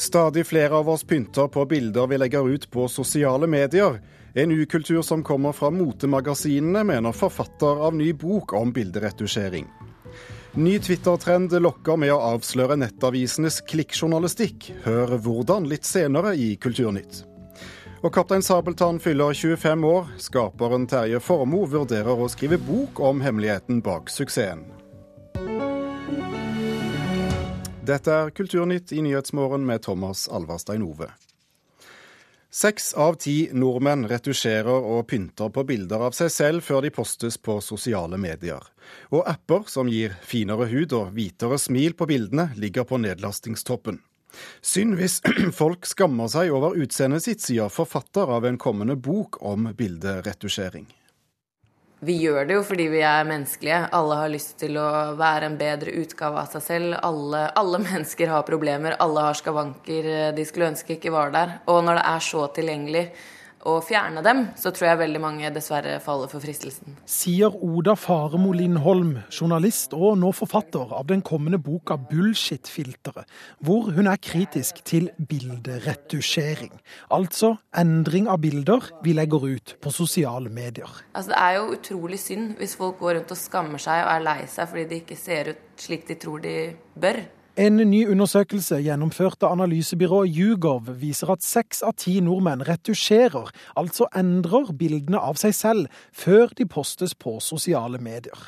Stadig flere av oss pynter på bilder vi legger ut på sosiale medier. En ukultur som kommer fra motemagasinene, mener forfatter av ny bok om bilderetusjering. Ny Twitter-trend lokker med å avsløre nettavisenes klikkjournalistikk. Hør hvordan litt senere i Kulturnytt. Og Kaptein Sabeltann fyller 25 år. Skaperen Terje Formoe vurderer å skrive bok om hemmeligheten bak suksessen. Dette er Kulturnytt i Nyhetsmorgen med Thomas Alverstein Ove. Seks av ti nordmenn retusjerer og pynter på bilder av seg selv før de postes på sosiale medier. Og apper som gir finere hud og hvitere smil på bildene, ligger på nedlastingstoppen. Synd hvis folk skammer seg over utseendet sitt, sier forfatter av en kommende bok om bilderetusjering. Vi gjør det jo fordi vi er menneskelige. Alle har lyst til å være en bedre utgave av seg selv. Alle, alle, mennesker har problemer, alle har skavanker de skulle ønske ikke var der. Og når det er så tilgjengelig, å fjerne dem, så tror jeg veldig mange dessverre faller for fristelsen. Sier Oda Faremo Lindholm, journalist og nå forfatter av den kommende boka 'Bullshit-filteret', hvor hun er kritisk til bilderetusjering. Altså endring av bilder vi legger ut på sosiale medier. Altså, det er jo utrolig synd hvis folk går rundt og skammer seg og er lei seg fordi de ikke ser ut slik de tror de bør. En ny undersøkelse gjennomført av analysebyrået Yougov viser at seks av ti nordmenn retusjerer, altså endrer bildene av seg selv, før de postes på sosiale medier.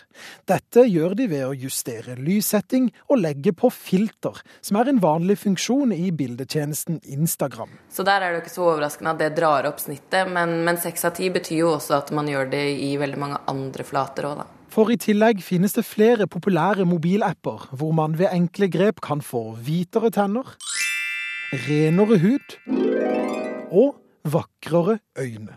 Dette gjør de ved å justere lyssetting og legge på filter, som er en vanlig funksjon i bildetjenesten Instagram. Så der er det jo ikke så overraskende at det drar opp snittet, men seks av ti betyr jo også at man gjør det i veldig mange andre flater òg, da. For i tillegg finnes det flere populære mobilapper hvor man ved enkle grep kan få hvitere tenner, renere hud og vakrere øyne.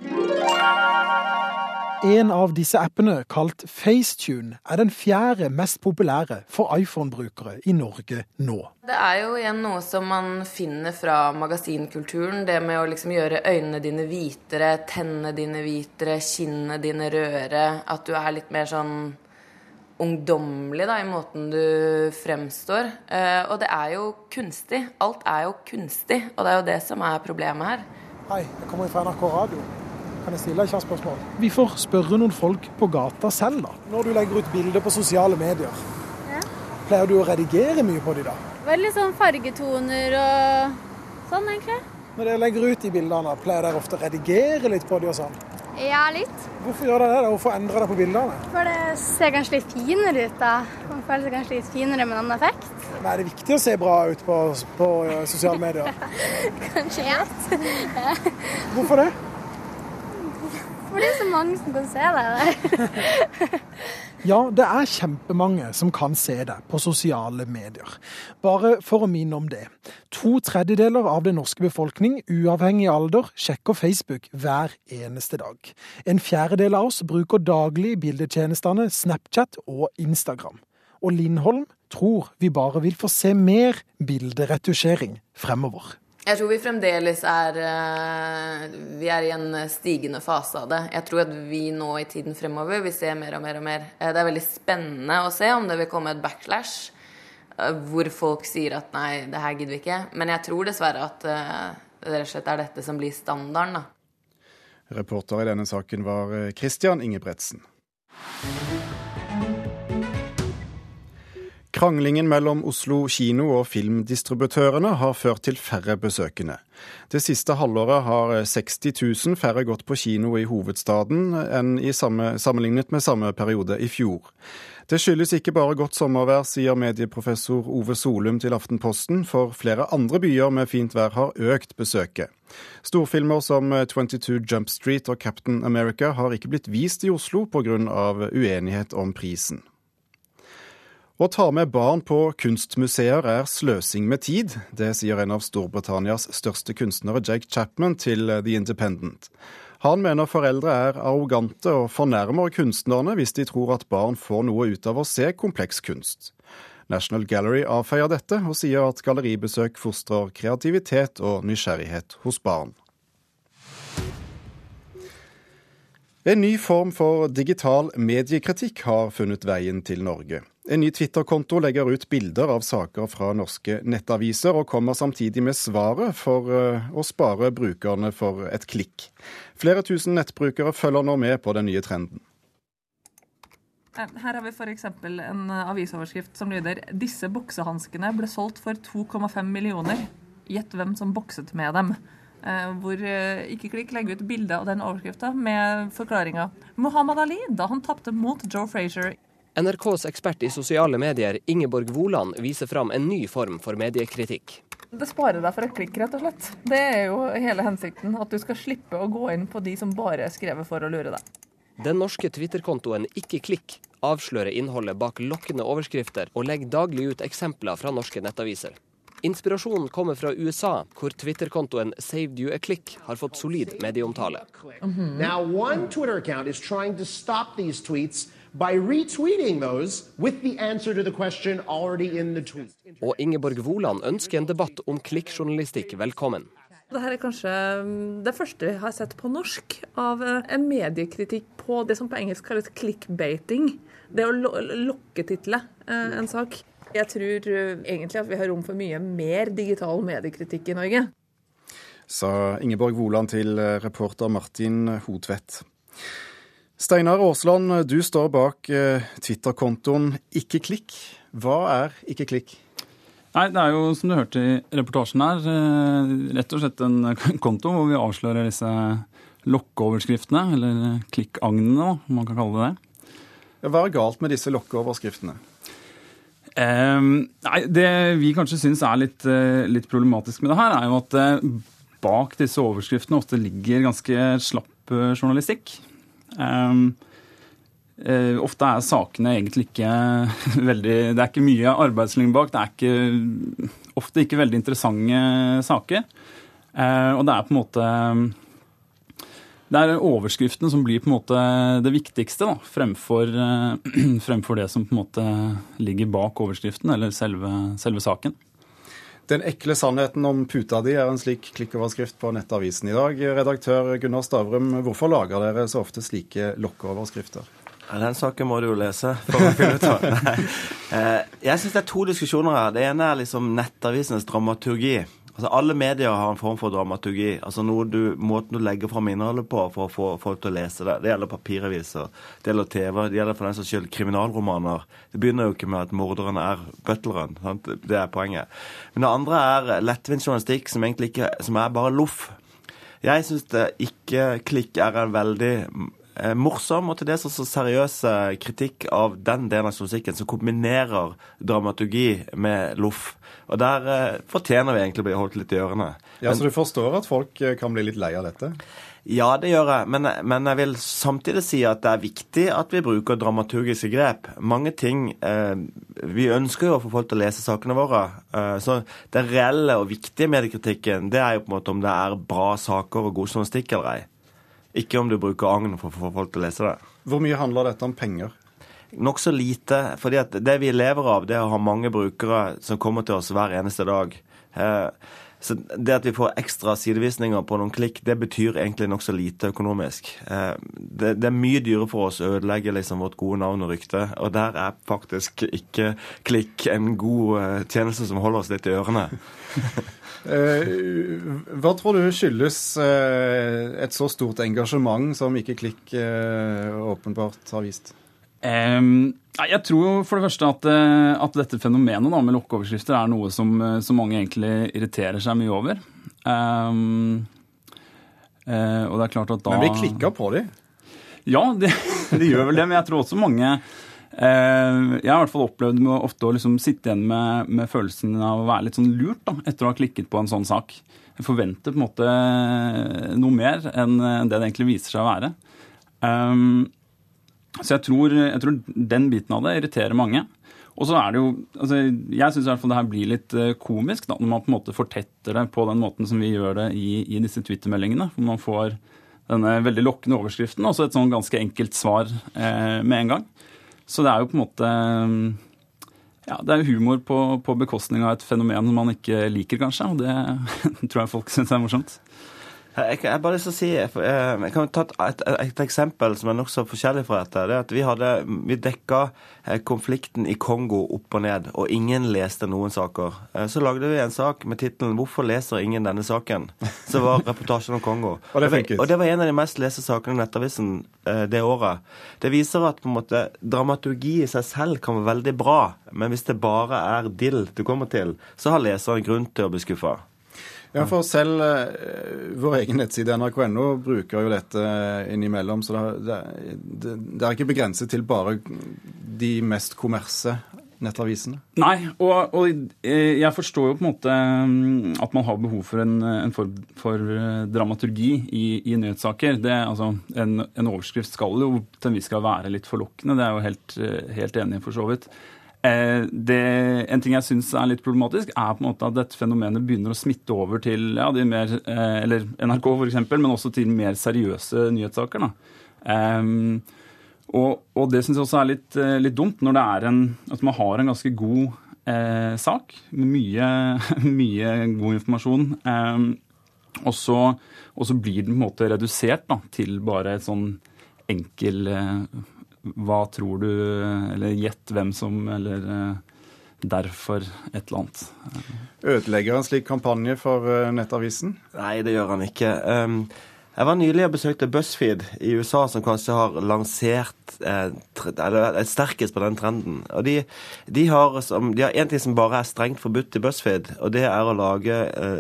En av disse appene, kalt FaceTune, er den fjerde mest populære for iPhone-brukere i Norge nå. Det er jo igjen noe som man finner fra magasinkulturen. Det med å liksom gjøre øynene dine hvitere, tennene dine hvitere, kinnene dine rødere. At du er litt mer sånn ungdommelig da, i måten du fremstår. Eh, og det er jo kunstig. Alt er jo kunstig, og det er jo det som er problemet her. Hei, jeg kommer fra NRK Radio. Kan jeg stille spørsmål? Vi får spørre noen folk på gata selv, da. Når du legger ut bilder på sosiale medier, ja. pleier du å redigere mye på de da? Veldig sånn fargetoner og sånn, egentlig. Når dere legger ut de bildene, pleier dere ofte å redigere litt på de og sånn? Ja, litt. Hvorfor gjør dere det? Hvorfor endrer dere på bildene? For det ser kanskje litt finere ut, da. Man føler seg kanskje litt finere med en annen effekt. Men er det viktig å se bra ut på, på sosiale medier? kanskje litt. Hvorfor det? For det er så mange som kan se deg. ja, det er kjempemange som kan se deg på sosiale medier. Bare for å minne om det. To tredjedeler av den norske befolkning, uavhengig alder, sjekker Facebook hver eneste dag. En fjerdedel av oss bruker daglig bildetjenestene Snapchat og Instagram. Og Lindholm tror vi bare vil få se mer bilderetusjering fremover. Jeg tror vi fremdeles er eh, Vi er i en stigende fase av det. Jeg tror at vi nå i tiden fremover vil se mer og mer og mer. Eh, det er veldig spennende å se om det vil komme et backlash eh, hvor folk sier at nei, det her gidder vi ikke. Men jeg tror dessverre at det rett og slett er dette som blir standarden, da. Reporter i denne saken var Christian Ingebretsen. Kranglingen mellom Oslo kino og filmdistributørene har ført til færre besøkende. Det siste halvåret har 60 000 færre gått på kino i hovedstaden enn i samme, sammenlignet med samme periode i fjor. Det skyldes ikke bare godt sommervær, sier medieprofessor Ove Solum til Aftenposten, for flere andre byer med fint vær har økt besøket. Storfilmer som 22 Jump Street og Captain America har ikke blitt vist i Oslo pga. uenighet om prisen. Å ta med barn på kunstmuseer er sløsing med tid. Det sier en av Storbritannias største kunstnere, Jake Chapman, til The Independent. Han mener foreldre er arrogante og fornærmer kunstnerne hvis de tror at barn får noe ut av å se kompleks kunst. National Gallery avfeier dette, og sier at galleribesøk fostrer kreativitet og nysgjerrighet hos barn. En ny form for digital mediekritikk har funnet veien til Norge. En ny Twitter-konto legger ut bilder av saker fra norske nettaviser, og kommer samtidig med svaret for eh, å spare brukerne for et klikk. Flere tusen nettbrukere følger nå med på den nye trenden. Eh, her har vi f.eks. en eh, avisoverskrift som lyder 'Disse boksehanskene ble solgt for 2,5 millioner'. Gjett hvem som bokset med dem. Hvor Ikke Klikk legger ut bilde av den overskrifta med forklaringa 'Muhammad Ali da han tapte mot Joe Frazier NRKs ekspert i sosiale medier, Ingeborg Woland, viser fram en ny form for mediekritikk. Det sparer deg for et klikk, rett og slett. Det er jo hele hensikten. At du skal slippe å gå inn på de som bare er skrevet for å lure deg. Den norske Twitter-kontoen Ikke klikk avslører innholdet bak lokkende overskrifter og legger daglig ut eksempler fra norske nettaviser. Inspirasjonen kommer fra USA, hvor Twitter-kontoen Saved You a Click har fått solid medieomtale. Mm -hmm. Now, by retweeting those with the answer to the question already in the tweet. Og Ingeborg Woland ønsker en debatt om klikkjournalistikk velkommen. Dette er kanskje mm, det første vi har sett på norsk av eh, en mediekritikk på det som på engelsk kalles clickbating. Det å lokketitle eh, en sak. Jeg tror eh, egentlig at vi har rom for mye mer digital mediekritikk i Norge. Sa Ingeborg Woland til reporter Martin Hotvedt. Steinar Aasland, du står bak eh, Twitter-kontoen Ikke klikk. Hva er Ikke klikk? Nei, Det er jo, som du hørte i reportasjen her, eh, rett og slett en konto hvor vi avslører disse lokkeoverskriftene, eller klikkagnene, om man kan kalle det det. Hva er galt med disse lokkeoverskriftene? Eh, nei, Det vi kanskje syns er litt, eh, litt, problematisk med det her, er jo at bak disse overskriftene ofte ligger ganske slapp journalistikk. Um, uh, ofte er sakene egentlig ikke veldig Det er ikke mye arbeidslinje bak. Det er ikke, ofte ikke veldig interessante saker. Uh, og det er på en måte det er overskriften som blir på en måte det viktigste, da, fremfor, uh, fremfor det som på en måte ligger bak overskriften, eller selve, selve saken. Den ekle sannheten om puta di er en slik klikkoverskrift på Nettavisen i dag. Redaktør Gunnar Stavrum, hvorfor lager dere så ofte slike lokkeoverskrifter? Den saken må du jo lese for å finne ut av. Eh, jeg syns det er to diskusjoner her. Det ene er liksom Nettavisenes dramaturgi. Altså Alle medier har en form for dramaturgi. altså noe du, Måten du legger fram innholdet på for å få folk til å lese det. Det gjelder papiraviser, det gjelder TV, det gjelder for den saks skyld kriminalromaner. Det begynner jo ikke med at morderen er butleren. Sant? Det er poenget. Men det andre er lettvint journalistikk som egentlig ikke, som er bare loff. Jeg syns ikke klikk er en veldig morsom og til dels også seriøs kritikk av den delen av musikken som kombinerer dramaturgi med loff. Og der eh, fortjener vi egentlig å bli holdt litt i ørene. Ja, men, Så du forstår at folk eh, kan bli litt lei av dette? Ja, det gjør jeg. Men, men, jeg vil samtidig si at det er viktig at vi bruker dramaturgiske grep. Mange ting eh, Vi ønsker jo å få folk til å lese sakene våre. Eh, så det reelle og viktige mediekritikken det er jo på en måte om det er bra saker og god journalistikk eller ei. Ikke om du bruker agn for å få folk til å lese det. Hvor mye handler dette om penger? Nokså lite. fordi at det vi lever av, det er å ha mange brukere som kommer til oss hver eneste dag. Eh, så det at vi får ekstra sidevisninger på noen klikk, det betyr egentlig nokså lite økonomisk. Eh, det, det, er mye dyrere for oss å ødelegge liksom vårt gode navn og rykte, og der er faktisk ikke klikk en god eh, tjeneste som holder oss litt i ørene. Hva tror du skyldes et så stort engasjement som ikke Klikk åpenbart har vist? Jeg tror for det første at, eh, at dette fenomenet da, med lokkeoverskrifter er noe som, eh, som, mange egentlig irriterer seg mye over. Um, og det er klart at da Men vi klikker på dem? Ja, de, de, gjør vel det. Men jeg tror også mange Jeg har i hvert fall opplevd med ofte å liksom sitte igjen med, med, følelsen av å være litt sånn lurt da, etter å ha klikket på en sånn sak. Jeg forventer på en måte noe mer enn det det egentlig viser seg å være. Um, så jeg tror, jeg tror, den biten av det irriterer mange. Og så er det jo altså Jeg syns det her blir litt eh, komisk da, når man på en måte fortetter det på den måten som vi gjør det i, i disse Twitter-meldingene. Hvor man får denne veldig lokkende overskriften og så et sånn ganske enkelt svar eh, med en gang. Så det er jo på en måte ja, det er humor på, på bekostning av et fenomen man ikke liker, kanskje. Og det tror jeg folk syns er morsomt. Jeg, jeg bare lyst til å si, eh, jeg kan ta et, et, eksempel som er nokså forskjellig fra dette. det er at Vi, hadde, vi dekka eh, konflikten i Kongo opp og ned, og ingen leste noen saker. Eh, så lagde vi en sak med tittelen 'Hvorfor leser ingen denne saken?' som var reportasjen om Kongo. Og det. Og det var en av de mest leste sakene i Nettavisen det året. Det viser at på en måte, dramaturgi i seg selv kan være veldig bra, men hvis det bare er dill du kommer til, så har leseren grunn til å bli skuffa. Ja, for selv uh, vår egen nettside nrk.no bruker jo dette innimellom. Så det, det, det, er ikke begrenset til bare de mest kommerse nettavisene? Nei, og, og, eh, jeg forstår jo på en måte mm, at man har behov for en, en form for eh, dramaturgi i, i nyhetssaker. Det, altså, en, en, overskrift skal jo til en viss grad være litt forlokkende, det er jeg jo helt, helt enig i for så vidt. Eh, det, en ting jeg syns er litt problematisk, er på en måte at dette fenomenet begynner å smitte over til ja, mer, eh, eller NRK f.eks., men også til mer seriøse nyhetssaker. Um, og, og, det syns jeg også er litt, litt, dumt, når en, at man har en ganske god eh, sak med mye, mye, god informasjon. Um, og, så, og, så, blir den på en måte redusert da, til bare et sånn enkel eh, hva tror du Eller gjett hvem som Eller eh, derfor et eller annet. Ødelegger en slik kampanje for eh, Nettavisen? Nei, det gjør han ikke. Um, jeg var nylig og besøkte BuzzFeed i USA, som kanskje har lansert eh, eller er sterkest på den trenden. Og de, de har én ting som bare er strengt forbudt i BuzzFeed, og det er å lage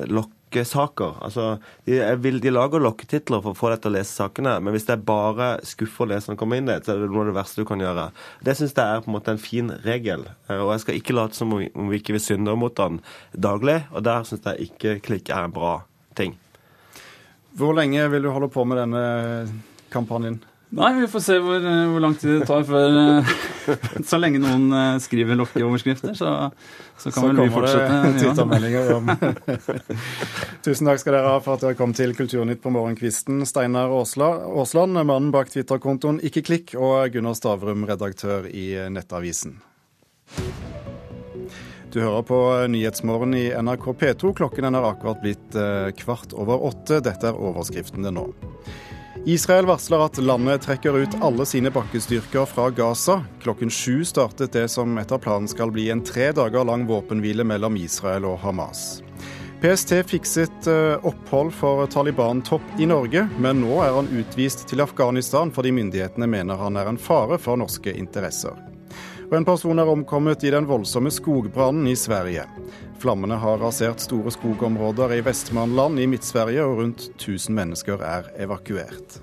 lokk lokkesaker. Altså, de, vil, de lager lokketitler for å få deg til å lese sakene, men hvis det er bare skuffer leseren kommer inn i, så er det noe av det verste du kan gjøre. Det syns jeg er på en måte en fin regel, eh, og jeg skal ikke late som om vi ikke vil synde mot den daglig, og der syns jeg ikke klikk er en bra ting. Hvor lenge vil du holde på med denne kampanjen? Nei, vi får se hvor, eh, hvor lang tid det tar før eh, Så lenge noen eh, skriver lokkeoverskrifter, så, så kan så vel vi fortsette. Så om Tusen takk skal dere ha for at dere kom til Kulturnytt på morgenkvisten. Steinar Aasland, mannen bak Twitter-kontoen Ikke klikk, og Gunnar Stavrum, redaktør i Nettavisen. Du hører på Nyhetsmorgen i NRK P2. Klokken er akkurat blitt kvart over åtte. Dette er overskriftene nå. Israel varsler at landet trekker ut alle sine bakkestyrker fra Gaza. Klokken sju startet det som etter planen skal bli en tre dager lang våpenhvile mellom Israel og Hamas. PST fikset eh, opphold for Taliban-topp i Norge, men nå er han utvist til Afghanistan fordi myndighetene mener han er en fare for norske interesser. Og en person er omkommet i den voldsomme skogbrannen i Sverige. Flammene har rasert store skogområder i Vestmannland i Midt-Sverige, og rundt 1000 mennesker er evakuert.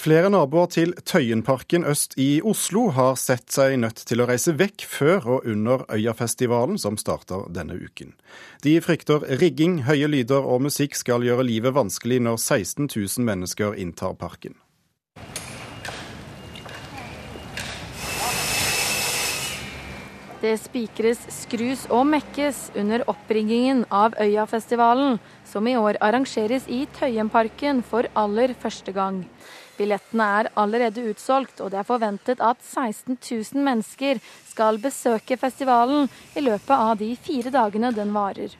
Flere naboer til Tøyenparken øst i Oslo har sett seg nødt til å reise vekk før og under Øyafestivalen, som starter denne uken. De frykter rigging, høye lyder og musikk skal gjøre livet vanskelig når 16 000 mennesker inntar parken. Det spikres, skrus og mekkes under oppringingen av Øyafestivalen, som i år arrangeres i Tøyenparken for aller første gang. Billettene er allerede utsolgt, og det er forventet at 16 000 mennesker skal besøke festivalen i løpet av de fire dagene den varer.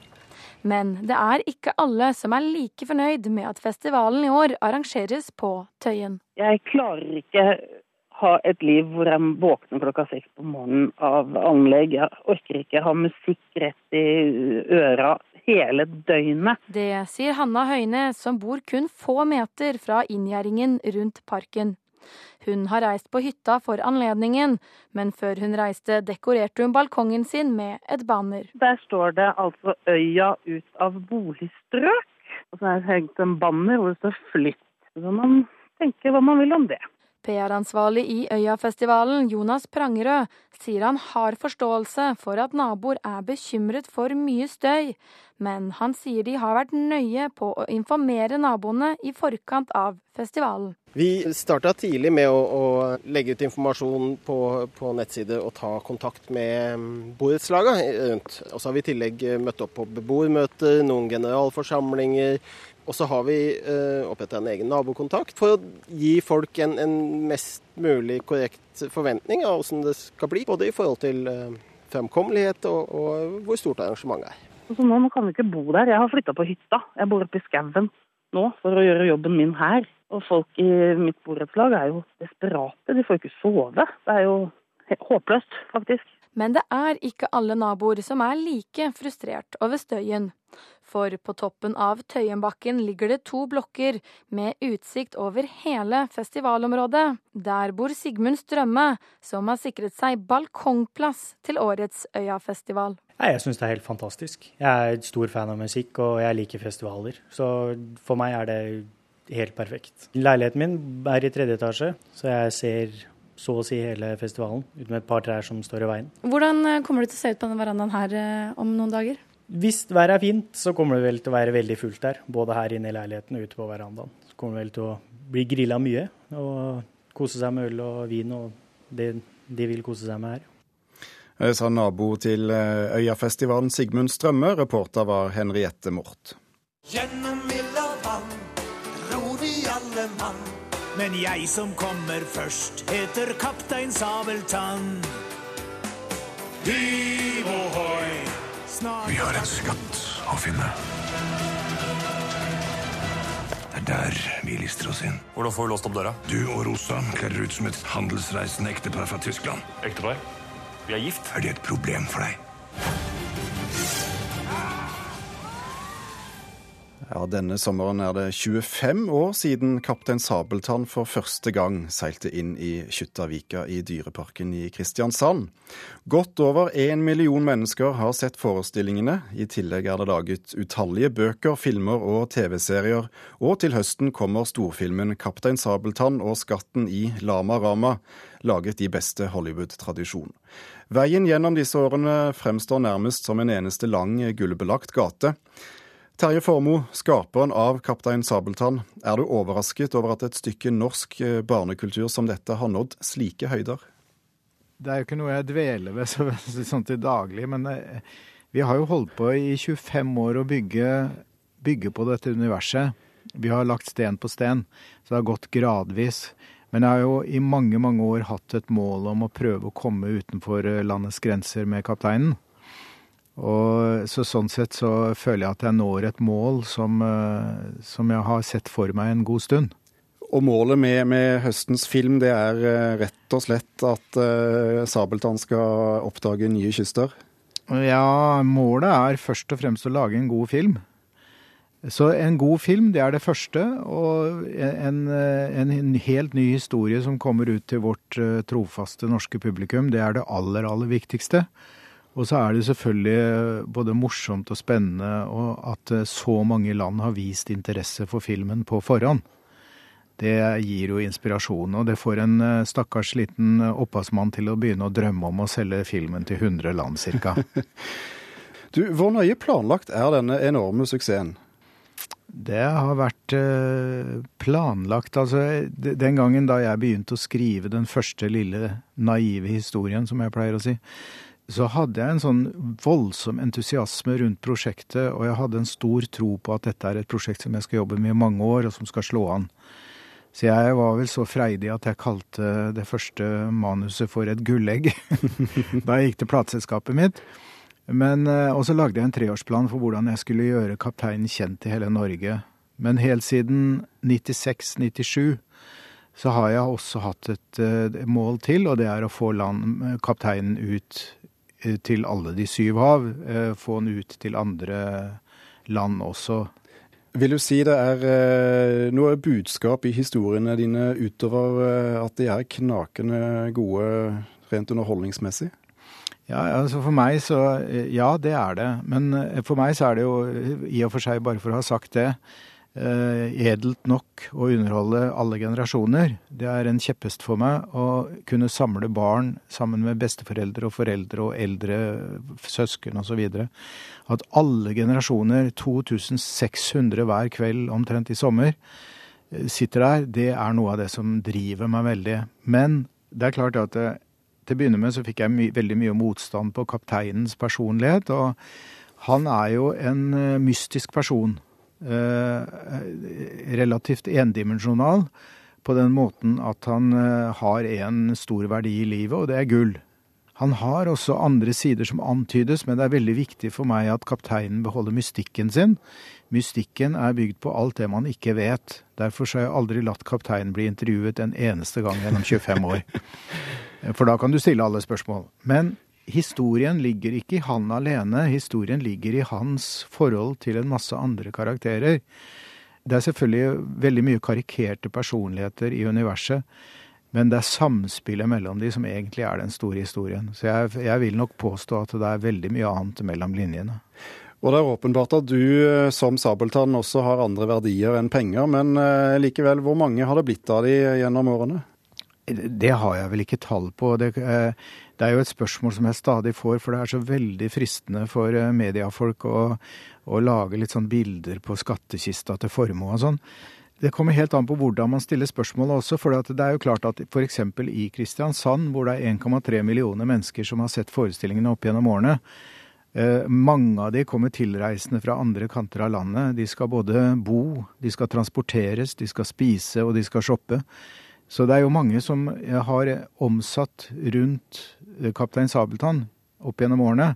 Men det er ikke alle som er like fornøyd med at festivalen i år arrangeres på Tøyen. Jeg klarer ikke ha et liv hvor jeg våkner klokka seks på morgenen av anlegg. Jeg orker ikke ha musikk rett i øra hele døgnet. Det sier Hanna Høine, som bor kun få meter fra inngjerdingen rundt parken. Hun har reist på hytta for anledningen, men før hun reiste dekorerte hun balkongen sin med et banner. Der står det altså 'Øya ut av boligstrøk', og så er det hengt en banner hvor det står 'Flytt'. Så man tenker hva man vil om det. PR-ansvarlig i Øyafestivalen, Jonas Prangerød, sier han har forståelse for at naboer er bekymret for mye støy, men han sier de har vært nøye på å informere naboene i forkant av festivalen. Vi starta tidlig med å, å, legge ut informasjon på, på nettside og ta kontakt med mm, borettslagene rundt. Og så har vi i tillegg møtt opp på beboermøter, noen generalforsamlinger. Og så har vi eh, oppretta en egen nabokontakt for å gi folk en, en, mest mulig korrekt forventning av hvordan det skal bli. Både i forhold til eh, fremkommelighet og, og, hvor stort arrangementet er. Altså nå, nå kan vi ikke bo der. Jeg har flytta på hytta. Jeg bor oppe i skauen nå for å gjøre jobben min her. Og folk i mitt borettslag er jo desperate. De får ikke sove. Det er jo håpløst, faktisk. Men det er ikke alle naboer som er like frustrert over støyen. For på toppen av Tøyenbakken ligger det to blokker med utsikt over hele festivalområdet. Der bor Sigmund Strømme, som har sikret seg balkongplass til årets Øyafestival. Jeg syns det er helt fantastisk. Jeg er stor fan av musikk, og jeg liker festivaler. Så for meg er det helt perfekt. Leiligheten min er i tredje etasje, så jeg ser så å si hele festivalen, uten et par trær som står i veien. Hvordan eh, kommer det til å se ut på denne verandaen her eh, om noen dager? Hvis været er fint, så kommer det vel til å være veldig fullt der. Både her inne i leiligheten og ute på verandaen. Så kommer det vel til å bli grilla mye og kose seg med øl og vin og det de vil kose seg med her. Det sa nabo til eh, Øyafestivalen Sigmund Strømme. Reporter var Henriette Mort. Gjennom ild og vann ror vi alle mann. Men jeg som kommer først, heter kaptein Sabeltann. Hiv ohoi! Vi har en skatt å finne. Det er der vi lister oss inn. Hvordan får vi låst opp døra? Du og Rosa kler ut som et handelsreisende ektepar fra Tyskland. Ektepar? Vi er gift. Er det et problem for deg? Ja, Denne sommeren er det 25 år siden Kaptein Sabeltann for første gang seilte inn i Kjuttaviga i Dyreparken i Kristiansand. Godt over én million mennesker har sett forestillingene. I tillegg er det laget utallige bøker, filmer og TV-serier. Og til høsten kommer storfilmen 'Kaptein Sabeltann og skatten i Lama Rama', laget i beste Hollywood-tradisjon. Veien gjennom disse årene fremstår nærmest som en eneste lang gullbelagt gate. Terje Formoe, skaperen av Kaptein Sabeltann. Er du overrasket over at et stykke norsk eh, barnekultur som dette har nådd slike høyder? Det er jo ikke noe jeg dveler ved så, sånn til daglig, men eh, vi har jo holdt på i 25 år å bygge, bygge på dette universet. Vi har lagt sten på sten, så det har gått gradvis. Men jeg har jo i mange, mange år hatt et mål om å prøve å komme utenfor eh, landets grenser med kapteinen. Og så Sånn sett så føler jeg at jeg når et mål som, eh, som jeg har sett for meg en god stund. Og målet med, med høstens film det er eh, rett og slett at uh, Sabeltann skal oppdage nye kyster? Ja, målet er først og fremst å lage en god film. Så en god film, det er det første. Og en, en, helt ny historie som kommer ut til vårt trofaste norske publikum, det er det aller, aller viktigste. Og så er det selvfølgelig både morsomt og spennende at så mange land har vist interesse for filmen på forhånd. Det gir jo inspirasjon, og det får en eh, stakkars liten opphavsmann til å begynne å drømme om å selge filmen til 100 land ca. du, hvor nøye planlagt er denne enorme suksessen? Det har vært eh, planlagt. Altså, den gangen da jeg begynte å skrive den første lille naive historien, som jeg pleier å si, så hadde jeg en sånn voldsom entusiasme rundt prosjektet, og jeg hadde en stor tro på at dette er et prosjekt som jeg skal jobbe med i mange år, og som skal slå an. Så jeg var vel så freidig at jeg kalte det første manuset for et gullegg da jeg gikk til plateselskapet mitt. Men, eh, og så lagde jeg en treårsplan for hvordan jeg skulle gjøre kapteinen kjent i hele Norge. Men helt siden 96-97 så har jeg også hatt et, et eh, mål til, og det er å få land, kapteinen ut Eh, til alle de syv hav. Eh, få den ut til andre land også. Vil du si det er eh, noe budskap i historiene dine utover at de er knakende gode rent underholdningsmessig? Ja, altså For meg så Ja, det er det. Men for meg så er det jo i og for seg, bare for å ha sagt det, eh, edelt nok å underholde alle generasjoner. Det er en kjepphest for meg å kunne samle barn sammen med besteforeldre og foreldre og eldre søsken osv. At alle generasjoner, 2600 hver kveld omtrent i sommer, eh, sitter der, det er noe av det som driver meg veldig. Men det er klart at det, til å begynne med så fikk jeg my veldig mye motstand på kapteinens personlighet. og han er jo en eh, mystisk person. Eh, relativt endimensjonal på den måten at han eh, har en stor verdi i livet, og det er gull. Han har også andre sider som antydes, men det er veldig viktig for meg at kapteinen beholder mystikken sin. Mystikken er bygd på alt det man ikke vet. Derfor har jeg aldri latt kapteinen bli intervjuet en eneste gang gjennom 25 år. For da kan du stille alle spørsmål. Men historien ligger ikke i han alene, historien ligger i hans forhold til en masse andre karakterer. Det er selvfølgelig veldig mye karikerte personligheter i universet. Men det er samspillet mellom de som egentlig er den store historien. Så jeg, jeg, vil nok påstå at det er veldig mye annet mellom linjene. Og det er åpenbart at du eh, som sabeltann også har andre verdier enn penger, men eh, likevel, hvor mange har det blitt av de gjennom årene? Det har jeg vel ikke tall på. Det, eh, det, er jo et spørsmål som jeg stadig får, for det er så veldig fristende for mediafolk å, å lage litt sånn bilder på skattkista til formue og sånn. Det kommer helt an på hvordan man stiller spørsmålet også. For det er jo klart at f.eks. i Kristiansand, hvor det er 1,3 millioner mennesker som har sett forestillingene opp gjennom årene, eh, mange av de kommer tilreisende fra andre kanter av landet. De skal både bo, de skal transporteres, de skal spise og de skal shoppe. Så det er jo mange som har omsatt rundt eh, Kaptein Sabeltann opp gjennom årene.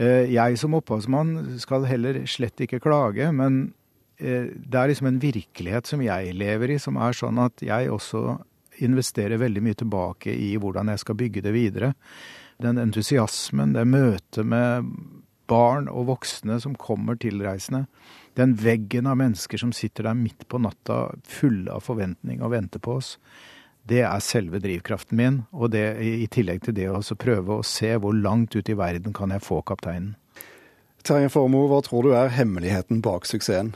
Eh, jeg som opphavsmann skal heller slett ikke klage, men Eh, det er liksom en virkelighet som jeg lever i, som er sånn at jeg også investerer veldig mye tilbake i hvordan jeg skal bygge det videre. Den entusiasmen, det møtet med barn og voksne som kommer tilreisende. Den veggen av mennesker som sitter der midt på natta fulle av forventning og venter på oss. Det er selve drivkraften min, og det, i tillegg til det å prøve å se hvor langt ut i verden kan jeg få kapteinen. Terje Formoe, hva tror du er hemmeligheten bak suksessen?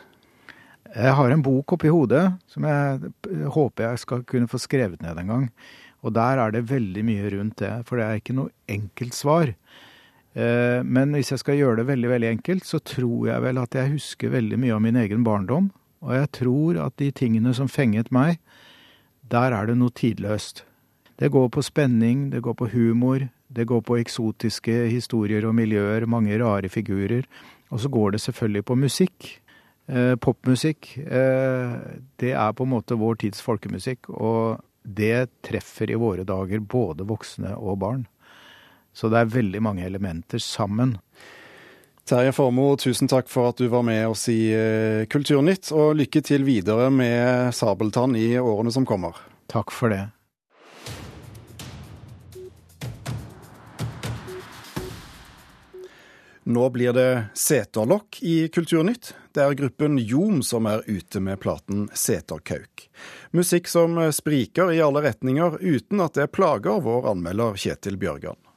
Jeg har en bok oppi hodet som jeg håper jeg skal kunne få skrevet ned en gang. Og der er det veldig mye rundt det, for det er ikke noe enkelt svar. Eh, men hvis jeg skal gjøre det veldig veldig enkelt, så tror jeg vel at jeg husker veldig mye av min egen barndom. Og jeg tror at de tingene som fenget meg, der er det noe tidløst. Det går på spenning, det går på humor, det går på eksotiske historier og miljøer, mange rare figurer. Og så går det selvfølgelig på musikk. Eh, popmusikk, eh, det er på en måte vår tids folkemusikk. Og det treffer i våre dager både voksne og barn. Så det er veldig mange elementer sammen. Terje Formoe, tusen takk for at du var med oss i eh, Kulturnytt, og lykke til videre med Sabeltann i årene som kommer. Takk for det. Nå blir det seterlokk i Kulturnytt. Det er gruppen Jom som er ute med platen Seterkauk. Musikk som spriker i alle retninger, uten at det plager vår anmelder Kjetil Bjørgan.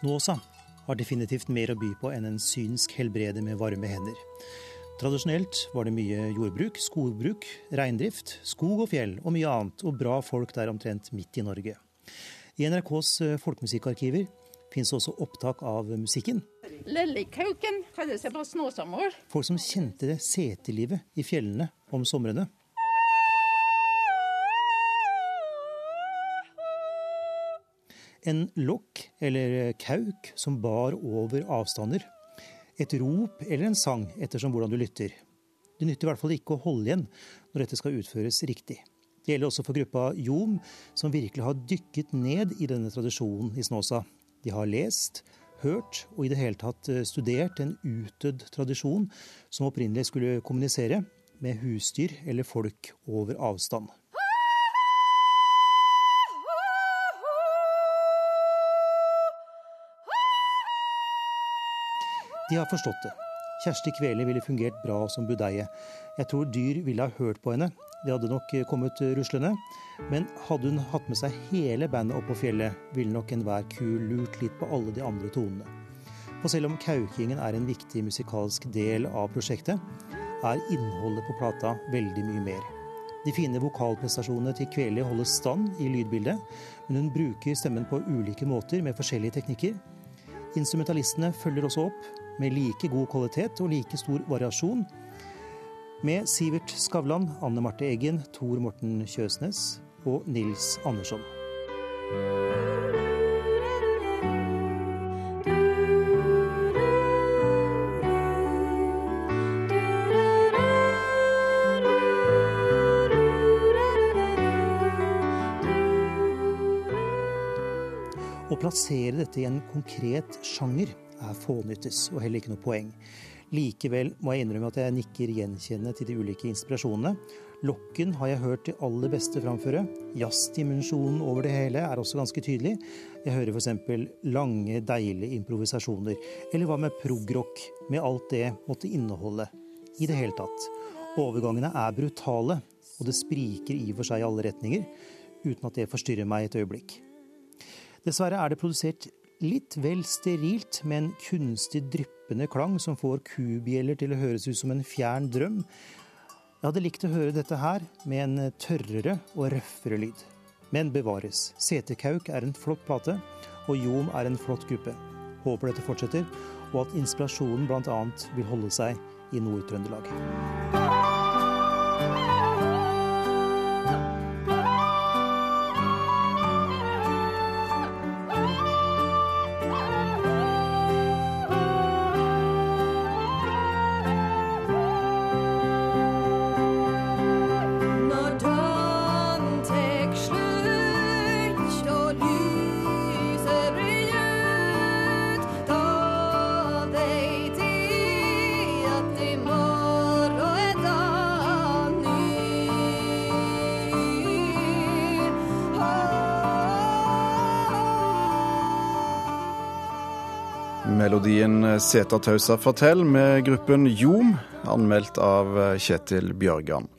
Snåsa har definitivt mer å by på enn en synsk helbrede med varme hender. Tradisjonelt var det mye jordbruk, skogbruk, reindrift, skog og fjell og mye annet, og bra folk der omtrent midt i Norge. I NRKs eh, folkemusikkarkiver finnes også opptak av musikken. Lillekauken kaller seg på snåsamål. Folk som kjente det setelivet i fjellene om somrene. En lokk, eller kauk, som bar over avstander et rop eller en sang, ettersom hvordan du lytter. Det nytter i hvert fall ikke å holde igjen når dette skal utføres riktig. Det gjelder også for gruppa Jom, som virkelig har dykket ned i denne tradisjonen i Snåsa. De har lest, hørt og i det hele tatt eh, studert en utdødd tradisjon som opprinnelig skulle kommunisere med husdyr eller folk over avstand. De har forstått det. Kjersti Kvele ville fungert bra som budeie. Jeg tror dyr ville ha hørt på henne. De hadde nok kommet ruslende. Men hadde hun hatt med seg hele bandet opp på fjellet, ville nok enhver ku lurt litt på alle de andre tonene. For selv om kaukingen er en viktig musikalsk del av prosjektet, er innholdet på plata veldig mye mer. De fine vokalprestasjonene til Kveli holder stand i lydbildet, men hun bruker stemmen på ulike måter med forskjellige teknikker. Instrumentalistene følger også opp, med like god kvalitet og like stor variasjon. Med Sivert Skavlan, Anne Marte Eggen, Tor Morten Kjøsnes og Nils Andersson. Å plassere dette i en konkret sjanger er fånyttes og heller ikke noe poeng. Likevel må jeg innrømme at jeg nikker gjenkjennende til de ulike inspirasjonene. Lokken har jeg hørt de aller beste framføre. Jazzdimensjonen over det hele er også ganske tydelig. Jeg hører f.eks. lange, deilige improvisasjoner. Eller hva med progrock, med alt det måtte inneholde. I det hele tatt. Overgangene er brutale, og det spriker i og for seg i alle retninger, uten at det forstyrrer meg et øyeblikk. Dessverre er det produsert litt vel sterilt med en kunstig dryppende klang som får kubjeller til å høres ut som en fjern drøm. Jeg hadde likt å høre dette her med en tørrere og røffere lyd. Men bevares. Setekauk er en flott plate, og Jom er en flott gruppe. Håper dette fortsetter, og at inspirasjonen bl.a. vil holde seg i Nord-Trøndelag. Melodien Setertausa fortell med gruppen Jom, anmeldt av Kjetil Bjørgan.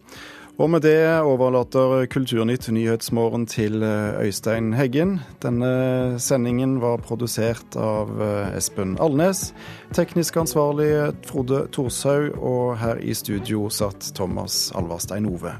Og med det overlater Kulturnytt Nyhetsmorgen til Øystein Heggen. Denne sendingen var produsert av Espen Alnes. Teknisk ansvarlig Frode Thorshaug, og her i studio satt Thomas Alvarstein Ove.